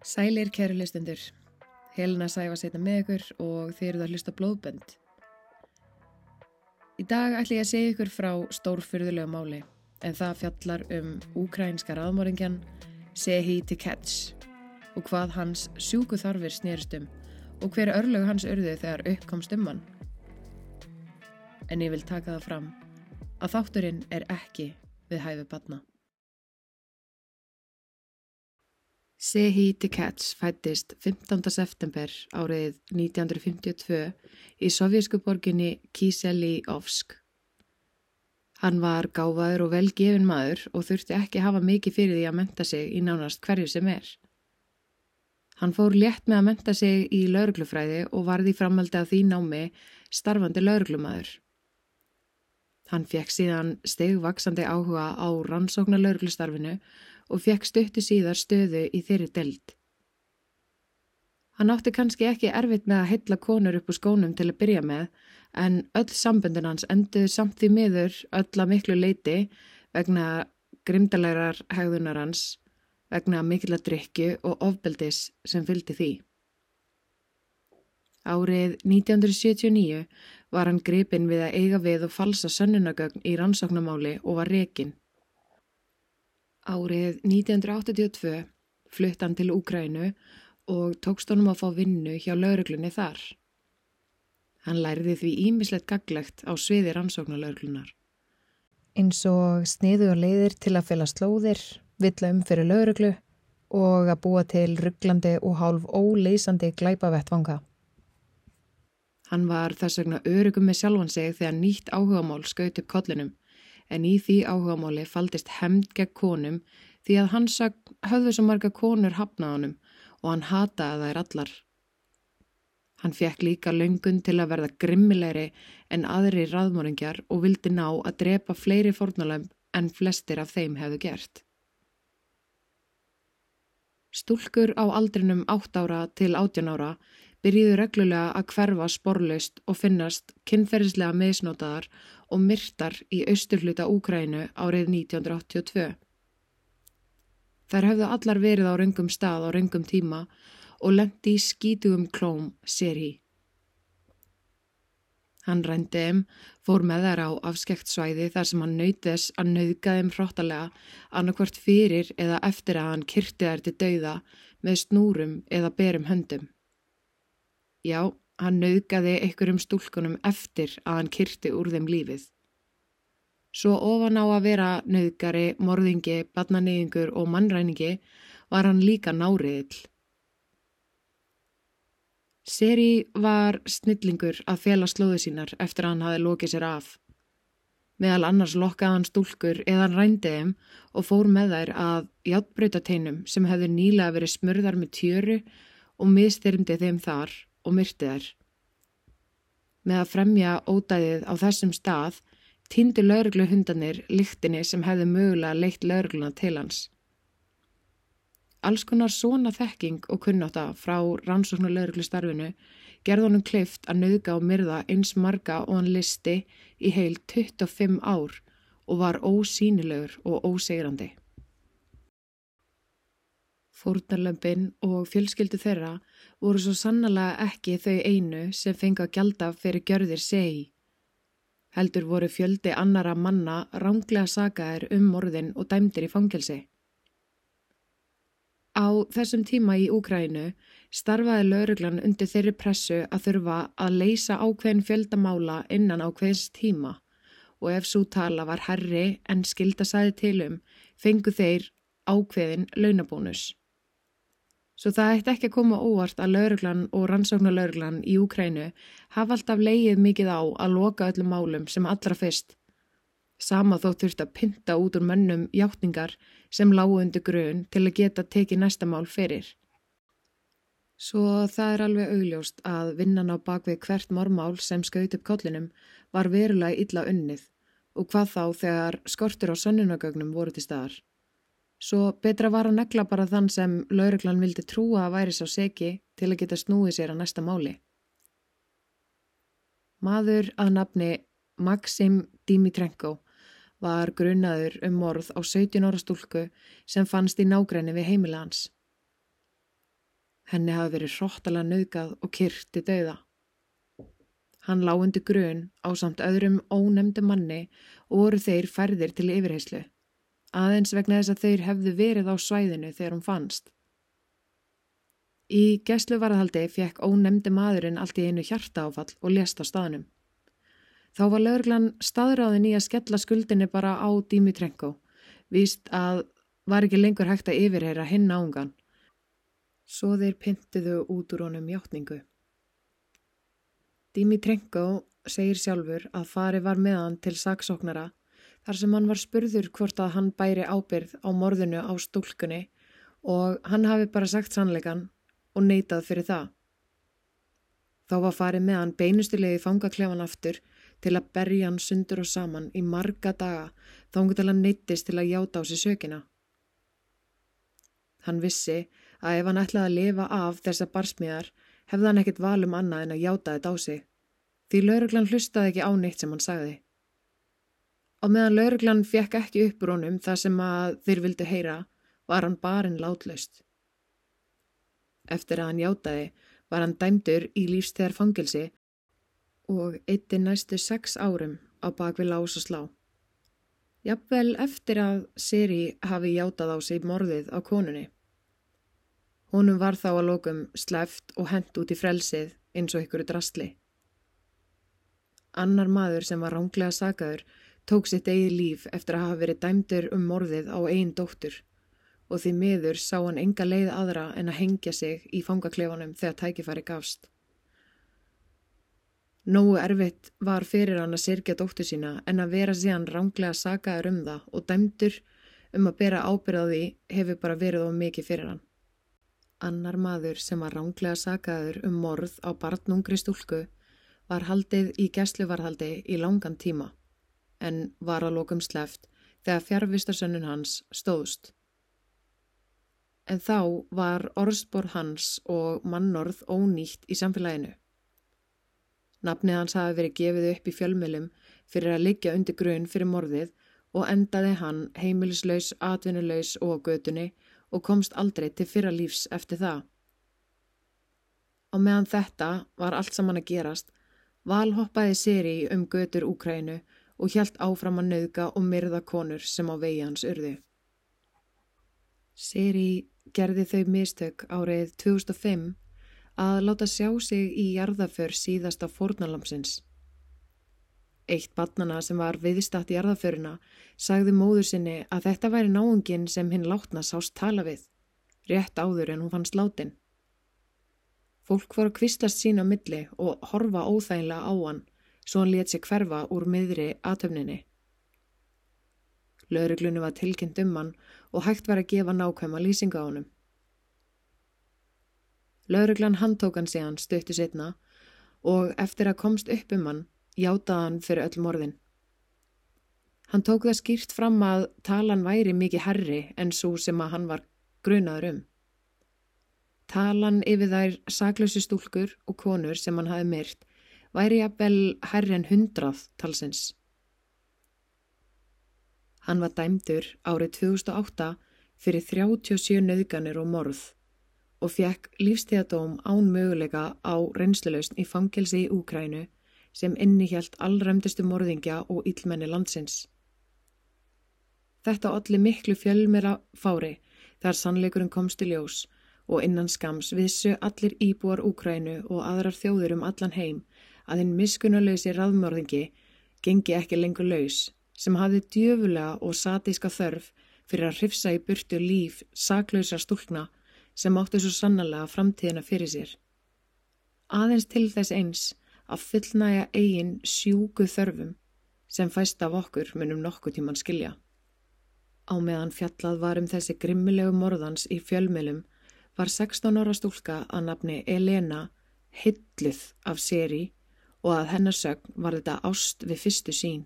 Sælir kæru hlustundur. Helena sæfa setna með ykkur og þið eruð að hlusta blóðbönd. Í dag ætla ég að segja ykkur frá stórfyrðulegu máli en það fjallar um úkrænska raðmóringjan Sehi Tikets og hvað hans sjúku þarfir snerist um og hver örlög hans örðu þegar uppkomst um hann. En ég vil taka það fram að þátturinn er ekki við hæfu batna. Sehi Tikets fættist 15. september árið 1952 í sovjísku borginni Kiselyovsk. Hann var gáfaður og velgefin maður og þurfti ekki hafa mikið fyrir því að menta sig í nánast hverju sem er. Hann fór létt með að menta sig í lauruglufræði og varði framaldi af því námi starfandi lauruglumadur. Hann fekk síðan stegvaksandi áhuga á rannsóknar lauruglustarfinu og fekk stöttu síðar stöðu í þeirri delt. Hann átti kannski ekki erfitt með að heilla konur upp úr skónum til að byrja með en öll sambundin hans enduði samt því miður öll að miklu leiti vegna grimdalærar hegðunar hans, vegna mikil að drikju og ofbeldis sem fylgdi því. Árið 1979 var hann gripin við að eiga við og falsa sönnunagögn í rannsóknamáli og var rekin. Árið 1982 flutt hann til Úgrænu og tókst honum að fá vinnu hjá lauruglunni þar. Hann læriði því ímislegt gaglegt á sviði rannsóknarlauruglunar. Eins og sniðu og leiðir til að fela slóðir, vilja um fyrir lauruglu og að búa til rugglandi og hálf óleysandi glæpavettvanga. Hann var þess vegna örugum með sjálfan sig þegar nýtt áhugamál skaut upp kollinum en í því áhugamáli faldist hemd gegn konum því að hann höfðu svo marga konur hafnaðanum og hann hataði þær allar. Hann fekk líka löngun til að verða grimmilegri en aðri raðmóringjar og vildi ná að drepa fleiri fórnalegum en flestir af þeim hefðu gert. Stúlkur á aldrinum 8 ára til 18 ára byrjiðu reglulega að hverfa sporlaust og finnast kynferðislega meðsnótaðar og myrtar í austurhluta Úkrænu árið 1982. Þær hefðu allar verið á röngum stað á röngum tíma og lendi í skítugum klóm sér í. Hann rændi þeim, fór með þær á afskekt svæði þar sem hann nöytis að nauðga þeim hróttalega annarkvart fyrir eða eftir að hann kyrti þær til dauða með snúrum eða berum höndum. Já, hann nauðgaði einhverjum stúlkunum eftir að hann kyrti úr þeim lífið. Svo ofan á að vera nauðgari, morðingi, badnaneyðingur og mannræningi var hann líka náriðill. Seri var snillingur að fela slóðu sínar eftir að hann hafi lokið sér af. Meðal annars lokkaði hann stúlkur eða hann rændi þeim og fór með þær að játbröytateinum sem hefði nýlega verið smurðar með tjöru og mistyrmdi þeim þar og myrti þær. Með að fremja ódæðið á þessum stað týndi lauruglu hundanir líktinni sem hefði mögulega leitt laurugluna til hans. Alls konar svona þekking og kunnáta frá rannsóknar lauruglu starfinu gerði honum kleift að nauðga og myrða eins marga og hann listi í heil 25 ár og var ósýnilegur og ósegrandi. Fórnarlömpin og fjölskyldu þeirra voru svo sannlega ekki þau einu sem fengi að gjalda fyrir gjörðir segi. Heldur voru fjöldi annara manna ránglega sagaðir um morðin og dæmdir í fangelsi. Á þessum tíma í Úkrænu starfaði lauruglan undir þeirri pressu að þurfa að leysa ákveðin fjöldamála innan ákveðins tíma og ef svo tala var herri en skildasæði tilum fengu þeir ákveðin launabónus. Svo það ætti ekki að koma óvart að lauruglan og rannsóknarlauruglan í Úkrænu hafa alltaf leið mikið á að loka öllum málum sem allra fyrst. Sama þó þurft að pinta út úr mönnum hjáttningar sem lágu undir grun til að geta tekið næsta mál fyrir. Svo það er alveg augljóst að vinnan á bakvið hvert mormál sem skaut upp kollinum var verulega illa unnið og hvað þá þegar skortur á sannunagögnum voru til staðar. Svo betra var að negla bara þann sem lauruglan vildi trúa að væri sá seki til að geta snúið sér að næsta máli. Maður að nafni Maxim Dimitrenko var grunnaður um morð á 17 ára stúlku sem fannst í nágræni við heimilans. Henni hafi verið hróttalega nöðgað og kyrti dauða. Hann lágundi grun á samt öðrum ónemdu manni og voru þeir færðir til yfirheyslu. Aðeins vegna þess að þeir hefðu verið á svæðinu þegar hún fannst. Í gesluvarðhaldi fekk ónemdi maðurinn allt í einu hjarta áfall og lést á staðnum. Þá var lögurglann staðráðin í að skella skuldinni bara á Dimitrenko, víst að var ekki lengur hægt að yfirheyra hinn ángan. Svo þeir pyntiðu út úr honum hjáttningu. Dimitrenko segir sjálfur að fari var með hann til saksóknara þar sem hann var spurður hvort að hann bæri ábyrð á morðinu á stúlkunni og hann hafi bara sagt sannleikan og neitað fyrir það. Þá var farið með hann beinustilegi fangaklefan aftur til að berja hann sundur og saman í marga daga til hann neittist til að játa á sig sökina. Hann vissi að ef hann ætlaði að lifa af þessa barsmiðar hefði hann ekkit valum annað en að játa þetta á sig. Því lauruglan hlustaði ekki á neitt sem hann sagði. Á meðan lauruglan fekk ekki uppur honum það sem að þeir vildu heyra var hann barinn látlaust. Eftir að hann játaði var hann dæmdur í lífstegar fangilsi og eitti næstu sex árum á bakvið lás og slá. Jafnvel eftir að Siri hafi játað á sig morðið á konunni. Honum var þá að lókum sleft og hent út í frelsið eins og ykkur drastli. Annar maður sem var ránglega sagaður tók sitt eigi líf eftir að hafa verið dæmdur um morðið á einn dóttur og því miður sá hann enga leið aðra en að hengja sig í fangaklefanum þegar tækifæri gafst. Nógu erfitt var fyrir hann að sirkja dóttur sína en að vera síðan ránglega sagaður um það og dæmdur um að bera ábyrðaði hefur bara verið of mikið fyrir hann. Annar maður sem var ránglega sagaður um morð á barnungri stúlku var haldið í gæsluvarhaldi í langan tíma en var að lokum sleft þegar fjárvistarsönnun hans stóðst en þá var orðsborð hans og mannorð ónýtt í samfélaginu. Nafnið hans hafi verið gefið upp í fjölmjölum fyrir að liggja undir grunn fyrir morðið og endaði hann heimilislaus, atvinnuleus og gödunni og komst aldrei til fyrra lífs eftir það. Á meðan þetta var allt saman að gerast, valhoppaði Siri um götur Úkrænu og hjælt áfram að nauðga og myrða konur sem á vegi hans urði. Siri gerði þau mistök árið 2005 að láta sjá sig í jarðaför síðasta fórnalamsins. Eitt barnana sem var viðstatt í jarðaföruna sagði móður sinni að þetta væri náungin sem hinn látna sást tala við, rétt áður en hún fann sláttinn. Fólk voru að kvistast sín á milli og horfa óþægilega á hann svo hann let sér hverfa úr miðri aðtöfninni. Lauruglunni var tilkynnt um hann og hægt var að gefa nákvæma lýsinga á honum. Lauruglan handtók hann síðan stötti setna og eftir að komst upp um hann játaði hann fyrir öll morðin. Hann tók það skýrt fram að talan væri mikið herri en svo sem að hann var grunaður um. Talan yfir þær saklausu stúlkur og konur sem hann hafi myrt væri jafnvel herri en hundrað talsins. Hann var dæmdur árið 2008 fyrir 37 nöðganir og morð og fekk lífstíðadóm án möguleika á reynsluleusn í fangelsi í Úkrænu sem innihjælt allræmdustu morðingja og íllmenni landsins. Þetta allir miklu fjölmera fári þar sannleikurinn komst í ljós og innan skams vissu allir íbúar Úkrænu og aðrar þjóður um allan heim að hinn miskunnulegsi raðmörðingi gengi ekki lengur laus sem hafði djöfulega og satíska þörf fyrir að hrifsa í burtu líf saklausa stúlna sem áttu svo sannlega framtíðina fyrir sér. Aðeins til þess eins að fullnæja eigin sjúku þörfum sem fæst af okkur munum nokkuð tíman skilja. Á meðan fjallað var um þessi grimmilegu morðans í fjölmilum var 16 ára stúlka að nafni Elena hilluð af séri og að hennarsögn var þetta ást við fyrstu sín.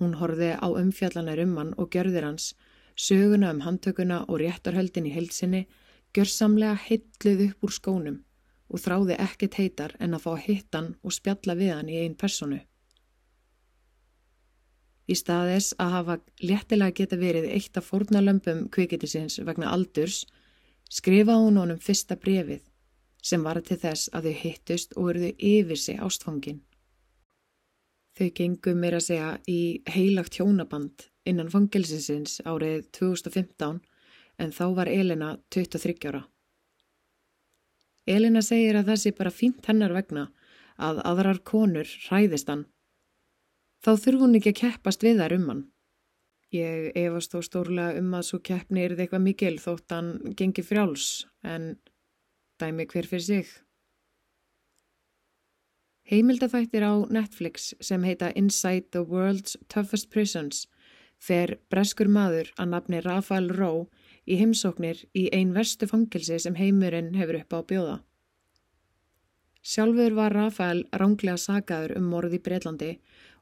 Hún horfi á umfjallanar um hann og gjörðir hans, söguna um handtökuna og réttarhöldin í heilsinni, gjörsamlega heitluð upp úr skónum og þráði ekkert heitar en að fá að hitta hann og spjalla við hann í einn personu. Í staðis að hafa léttilega geta verið eitt af fórnalömpum kvikitisins vegna aldurs, skrifaði hún honum fyrsta brefið sem var til þess að þau hittust og eruðu yfir sig ástfangin. Þau gengu meira að segja í heilagt hjónaband innan fangilsinsins árið 2015 en þá var Elina 23 ára. Elina segir að það sé bara fínt hennar vegna að aðrar konur hræðist hann. Þá þurfu hún ekki að keppast við þær um hann. Ég efast þó stórlega um að svo keppni er eitthvað mikil þótt hann gengi frjáls en dæmi hver fyrir sig. Heimildafættir á Netflix sem heita Inside the World's Toughest Prisons fer breskur maður að nafni Rafael Rowe í heimsóknir í ein verstu fangilsi sem heimurinn hefur upp á bjóða. Sjálfur var Rafael ránglega sagaður um morð í Breitlandi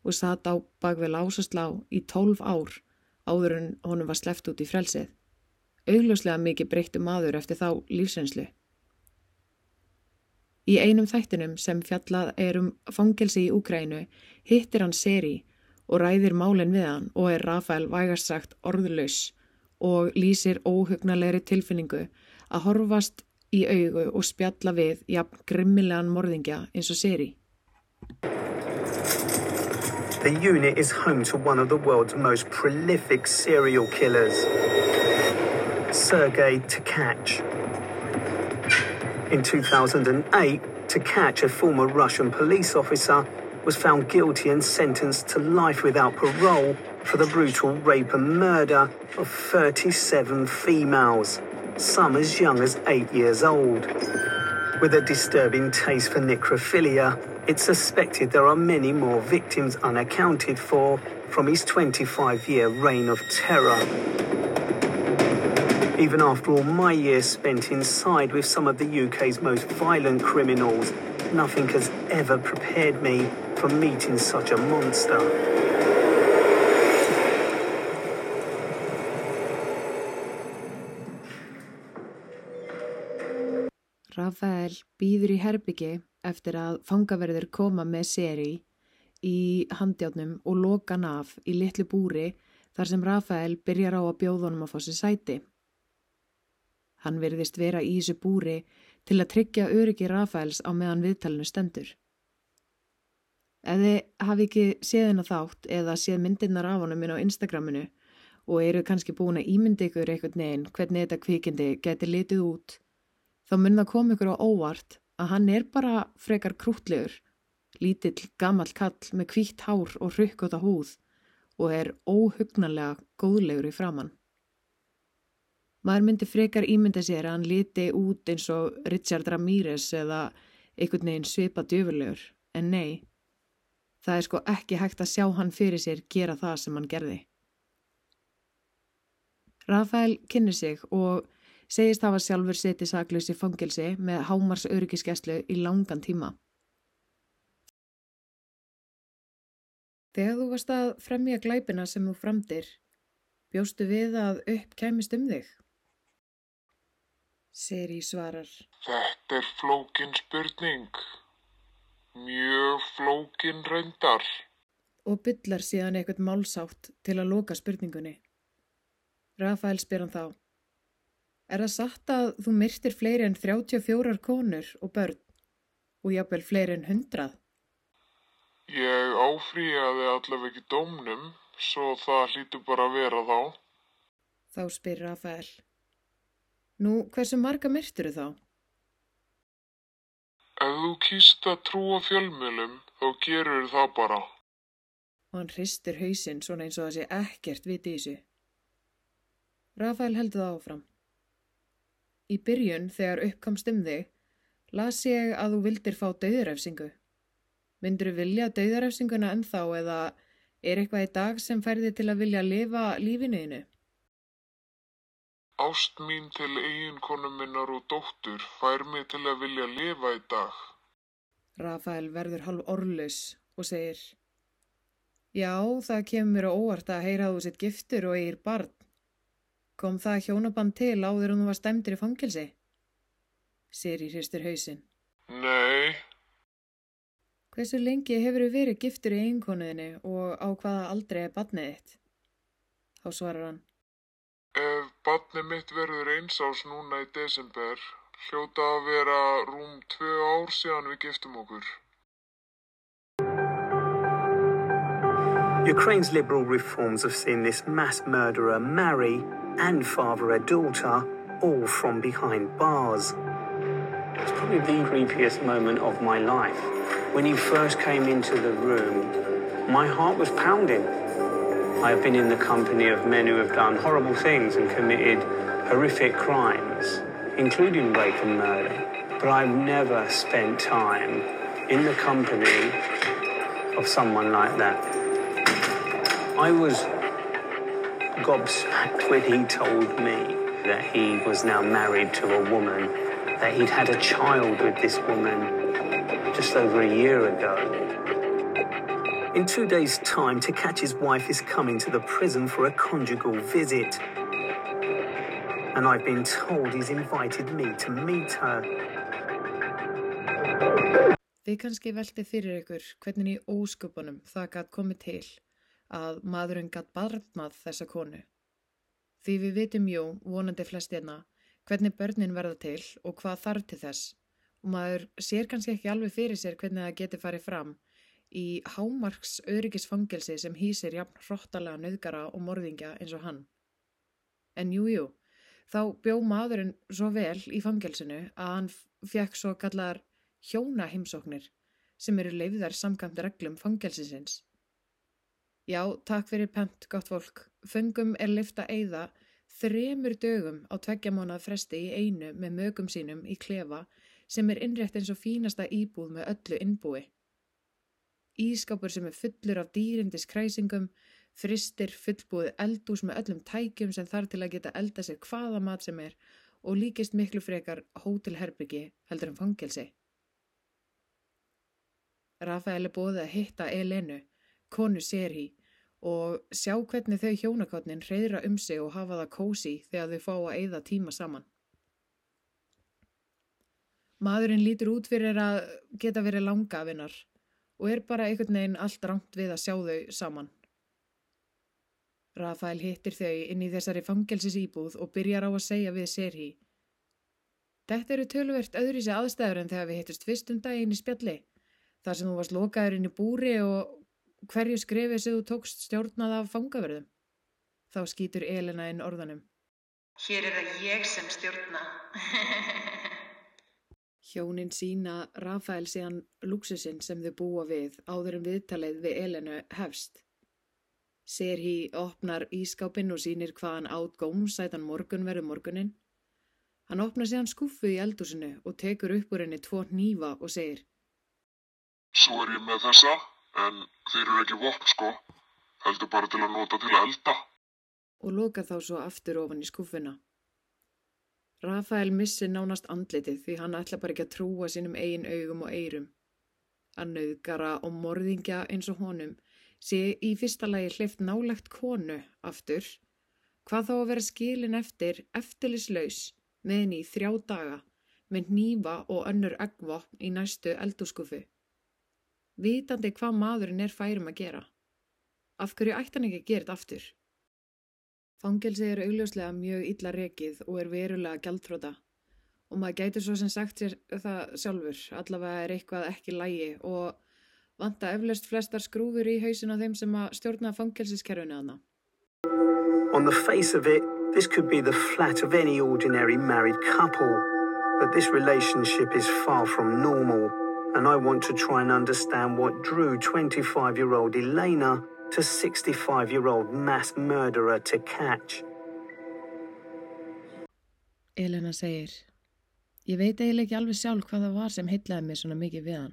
og satt á bakvið lásaslá í tólf ár áður en honum var sleft út í frelsið. Augljóslega mikið breyttu maður eftir þá lífsreynslu. Í einum þættinum sem fjallað er um fangelsi í Úkrænu hittir hann Seri og ræðir málinn við hann og er Rafael vægast sagt orðlaus og lýsir óhugnalegri tilfinningu að horfast í augu og spjalla við jafn grimmilegan morðingja eins og Seri. The unit is home to one of the world's most prolific serial killers, Sergei Tkach. In 2008, to catch a former Russian police officer, was found guilty and sentenced to life without parole for the brutal rape and murder of 37 females, some as young as eight years old. With a disturbing taste for necrophilia, it's suspected there are many more victims unaccounted for from his 25 year reign of terror. Even after all my years spent inside with some of the UK's most violent criminals, nothing has ever prepared me for meeting such a monster. Rafael býður í herbyggi eftir að fangaverðir koma með seri í handjátnum og loka hann af í litlu búri þar sem Rafael byrjar á að bjóðunum að fá sér sæti. Hann verðist vera í þessu búri til að tryggja öryggi Rafaels á meðan viðtalinu stendur. Ef þið hafi ekki séð hennar þátt eða séð myndirnar af honum inn á Instagraminu og eru kannski búin að ímyndi ykkur eitthvað neginn hvernig þetta kvikindi geti litið út, þá mun það koma ykkur á óvart að hann er bara frekar krútlegur, lítill gammal kall með kvítt hár og rukkota húð og er óhugnarlega góðlegur í framann. Maður myndi frekar ímynda sér að hann liti út eins og Richard Ramírez eða einhvern veginn svipa djöfulegur, en nei, það er sko ekki hægt að sjá hann fyrir sér gera það sem hann gerði. Rafael kynni sig og segist hafa sjálfur setið saklaus í fangilsi með hámars öryggiskeslu í langan tíma. Þegar þú varst að fremja glæpina sem þú framdir, bjóstu við að upp kæmist um þig? Seri svarar. Þetta er flókin spurning. Mjög flókin reyndar. Og byllar síðan eitthvað málsátt til að loka spurningunni. Rafael spyr hann þá. Er það satt að þú myrtir fleiri en 34 konur og börn og jápil fleiri en 100? Ég áfrýjaði allaveg ekki dómnum, svo það hlýtu bara að vera þá. Þá spyr Rafael. Nú, hversu marga myrtir þá? Ef þú kýst að trúa fjölmjölum, þá gerur það bara. Og hann hristir hausinn svona eins og það sé ekkert viti í þessu. Rafael heldur það áfram. Í byrjun, þegar uppkomst um þig, las ég að þú vildir fá dauðarefsingu. Myndur þú vilja dauðarefsinguna ennþá eða er eitthvað í dag sem færði til að vilja lifa lífinuðinu? Ást mín til eiginkonu minnar og dóttur fær mig til að vilja lifa í dag. Rafael verður halv orðlaus og segir Já, það kemur á óvart að heyra þú sitt giftur og eigir barn. Kom það hjónaband til áður þú var stemdur í fangilsi? Seri hristur hausin. Nei. Hversu lengi hefur þú verið giftur í einkonuðinu og á hvaða aldrei er badnið þitt? Þá svarar hann. Ef mitt verður núna í desember, hljóta að vera rúm tvö ár síðan við giftum okkur. Ukraine's liberal reforms have seen this mass murderer marry and father a daughter, all from behind bars. It's probably the creepiest moment of my life. When he first came into the room, my heart was pounding. I have been in the company of men who have done horrible things and committed horrific crimes, including rape and murder. But I've never spent time in the company of someone like that. I was gobsmacked when he told me that he was now married to a woman, that he'd had a child with this woman just over a year ago. In two days' time, to catch his wife is coming to the prison for a conjugal visit. And I've been told he's invited me to meet her. Þið kannski veltið fyrir ykkur hvernig í ósköpunum það gætt komið til að maðurinn gatt barnað þessa konu. Því við vitum jú, vonandi flestirna, hvernig börnin verða til og hvað þarf til þess og maður sér kannski ekki alveg fyrir sér hvernig það geti farið fram í hámarks öryggisfangelsi sem hýsir jafn hróttalega nöðgara og morðingja eins og hann. En jújú, jú, þá bjó maðurinn svo vel í fangelsinu að hann fekk svo kallar hjóna heimsóknir sem eru leiðar samkvæmt reglum fangelsisins. Já, takk fyrir pent, gott fólk. Föngum er lifta eiða þremur dögum á tveggja mánað fresti í einu með mögum sínum í klefa sem er innrétt eins og fínasta íbúð með öllu innbúi. Ískápur sem er fullur af dýrindis kræsingum, fristir fullbúið eldús með öllum tækjum sem þarf til að geta elda sér hvaða mat sem er og líkist miklu frekar hótelherbyggi heldur en fangelsi. Rafael er bóðið að hitta Elenu, konu Serhi, og sjá hvernig þau hjónakotnin reyðra um sig og hafa það kósi þegar þau fá að eyða tíma saman. Maðurinn lítur út fyrir að geta verið langafinnar og er bara einhvern veginn allt rámt við að sjá þau saman. Rafael hittir þau inn í þessari fangelsis íbúð og byrjar á að segja við Serhi. Þetta eru tölvert öðru sér aðstæður en þegar við hittust fyrstum daginn í spjalli, þar sem þú varst lokaður inn í búri og hverju skrefið sem þú tókst stjórnað af fangaverðum? Þá skýtur Elena inn orðanum. Hér er það ég sem stjórna. Hjónin sína Rafael síðan lúksusinn sem þau búa við áður en viðtalið við Elenu hefst. Serhi opnar ískápinn og sínir hvaðan átt gómsætan morgun verður morgunin. Hann opnar síðan skuffu í eldúsinu og tekur upp úr henni tvo nýfa og segir Svo er ég með þessa en þeir eru ekki vopn sko, heldur bara til að nota til að elda. Og loka þá svo aftur ofan í skuffuna. Rafael missi nánast andlitið því hann ætla bara ekki að trúa sínum eigin augum og eirum. Að nauðgara og morðingja eins og honum sé í fyrsta lagi hlift nálegt konu aftur, hvað þá að vera skilin eftir eftirlislaus með henni í þrjá daga með nýfa og önnur eggvopn í næstu eldúskuffu vitandi hvað maðurinn er færum að gera. Af hverju ætti hann ekki að gera þetta aftur? Fangelsi er augljóslega mjög illa rekið og er verulega gæltróta og maður gæti svo sem sagt sér það sjálfur, allavega er eitthvað ekki lægi og vanta eflaust flestar skrúfur í hausin á þeim sem að stjórna fangelsiskerfinu aðna. On the face of it, this could be the flat of any ordinary married couple, but this relationship is far from normal. and I want to try and understand what drew 25 year old Elena to 65 year old mass murderer to catch. Elena segir Ég veit eiginlega ekki alveg sjálf hvað það var sem heitlaði mig svona mikið við hann.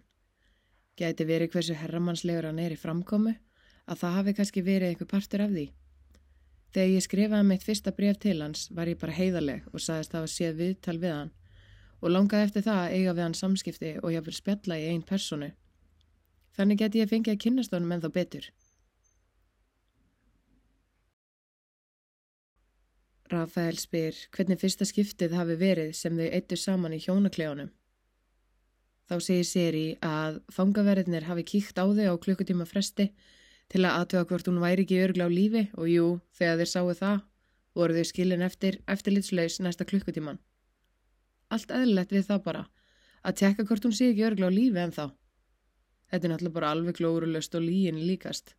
Gæti verið hversu herramannslegur hann er í framkomu að það hafi kannski verið einhver partur af því. Þegar ég skrifaði mitt fyrsta bref til hans var ég bara heiðarleg og sagðist að hafa séð viðtal við hann og langaði eftir það að eiga við hann samskipti og ég vil spjalla í einn personu. Þannig geti ég fengið að kynast honum en þá betur. Rafael spyr hvernig fyrsta skiptið hafi verið sem þau eittu saman í hjónakleunum. Þá segir Seri að fangaverðinir hafi kíkt á þau á klukkutíma fresti til að aðtöða hvort hún væri ekki örgla á lífi og jú, þegar þeir sáu það, voru þau skilin eftir eftirlitslaus næsta klukkutíman. Allt eðlilegt við það bara, að tekka hvort hún sé ekki örgla á lífi en þá. Þetta er náttúrulega bara alveg glórulöst og líin líkast.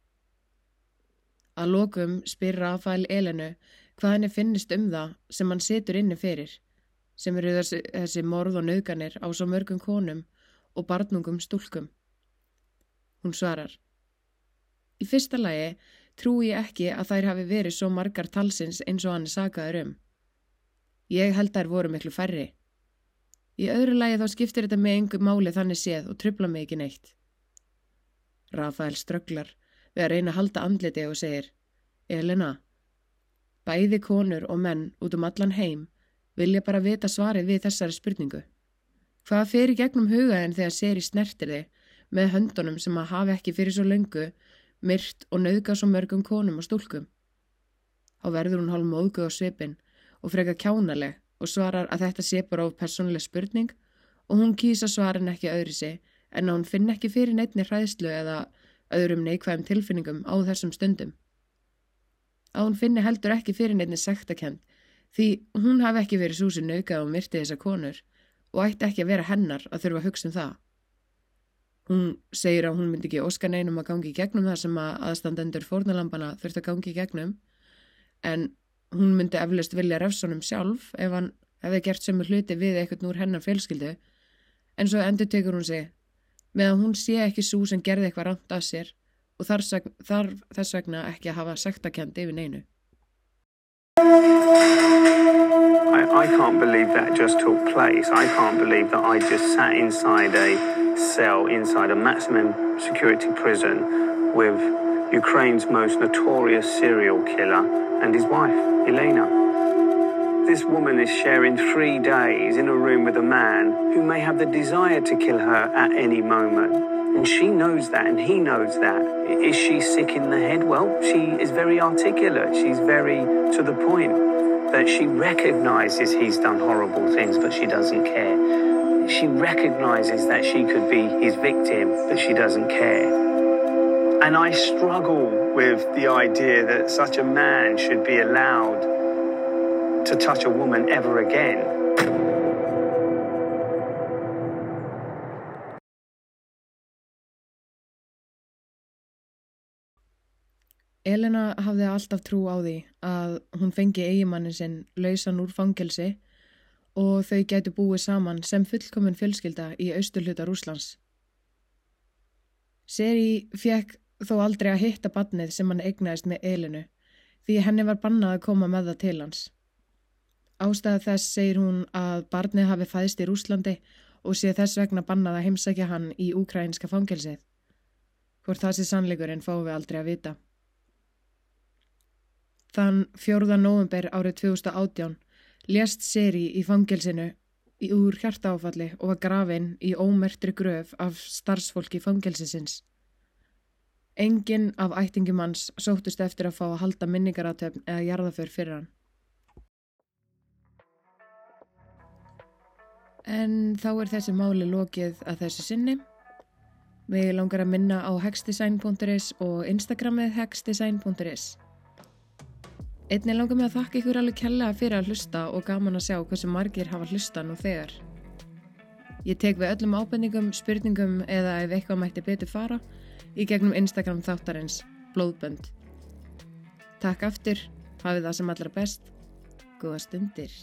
Að lokum spyr Rafael Elenu hvað henni finnist um það sem hann setur inni fyrir, sem eru þessi, þessi morð og nöðganir á svo mörgum konum og barnungum stúlkum. Hún svarar. Í fyrsta lagi trúi ég ekki að þær hafi verið svo margar talsins eins og hann er sagaður um. Ég held þær voru miklu færri. Í öðru lagi þá skiptir þetta með engu máli þannig séð og trubla mig ekki neitt. Rafael strögglar við að reyna að halda andliti og segir Elena, bæði konur og menn út um allan heim vilja bara vita svarið við þessari spurningu. Hvað í gegnum hugaðin þegar sér í snertir þig með höndunum sem að hafa ekki fyrir svo löngu myrt og nauðga svo mörgum konum og stúlkum? Þá verður hún hálf móðgu á svipin og freka kjánaleg og svarar að þetta sé bara of personlega spurning og hún kýsa svarin ekki öðru sig en hún finn ekki fyrir neitni hræðslu eða öðrum neikvæðum tilfinningum á þessum stundum. Að hún finni heldur ekki fyrir neitni sektakend því hún hafi ekki verið súsi naukað og myrti þessa konur og ætti ekki að vera hennar að þurfa að hugsa um það. Hún segir að hún myndi ekki óska neinum að gangi í gegnum það sem að aðstandendur fórnalampana þurft að gangi í gegnum en hún myndi eflaust vilja refsonum sjálf ef hann hefði gert sömu hluti við eitthvað núr hennar fjölskyldu en svo endur tekur hún sig meðan hún sé ekki svo sem gerði eitthvað rámt af sér og þarf, þarf þess vegna ekki að hafa yfir neinu. I, I can't believe that just took place. I can't believe that I just sat inside a cell, inside a maximum security prison with Ukraine's most notorious serial killer and his wife, Elena. This woman is sharing three days in a room with a man who may have the desire to kill her at any moment. And she knows that, and he knows that. Is she sick in the head? Well, she is very articulate. She's very to the point that she recognizes he's done horrible things, but she doesn't care. She recognizes that she could be his victim, but she doesn't care. And I struggle with the idea that such a man should be allowed to touch a woman ever again. Elena hafði alltaf trú á því að hún fengi eigimannin sinn lausan úr fangelsi og þau gætu búið saman sem fullkominn fjölskylda í austurluta Rúslands. Seri fekk þó aldrei að hitta badnið sem hann eignaðist með Elinu því henni var bannað að koma með það til hans. Ástæða þess segir hún að barnið hafi fæðist í Rúslandi og sé þess vegna bannað að heimsækja hann í ukrainska fangelsið. Hvort það sé sannleikurinn fáum við aldrei að vita. Þann 4. november árið 2018 lést Seri í fangelsinu úr hjartaáfalli og var grafinn í ómertri gröf af starfsfólki fangelsisins. Engin af ættingum hans sóttust eftir að fá að halda minningaratöfn eða jarðaför fyrir hann. En þá er þessi máli lokið að þessu sinni. Við langar að minna á hexdesign.is og Instagramið hexdesign.is. Einnig langar mig að þakka ykkur alveg kella fyrir að hlusta og gaman að sjá hversu margir hafa hlusta nú þegar. Ég tek við öllum ábendingum, spurningum eða ef eitthvað mætti betur fara í gegnum Instagram þáttarins Blóðbönd. Takk aftur, hafið það sem allra best. Góða stundir.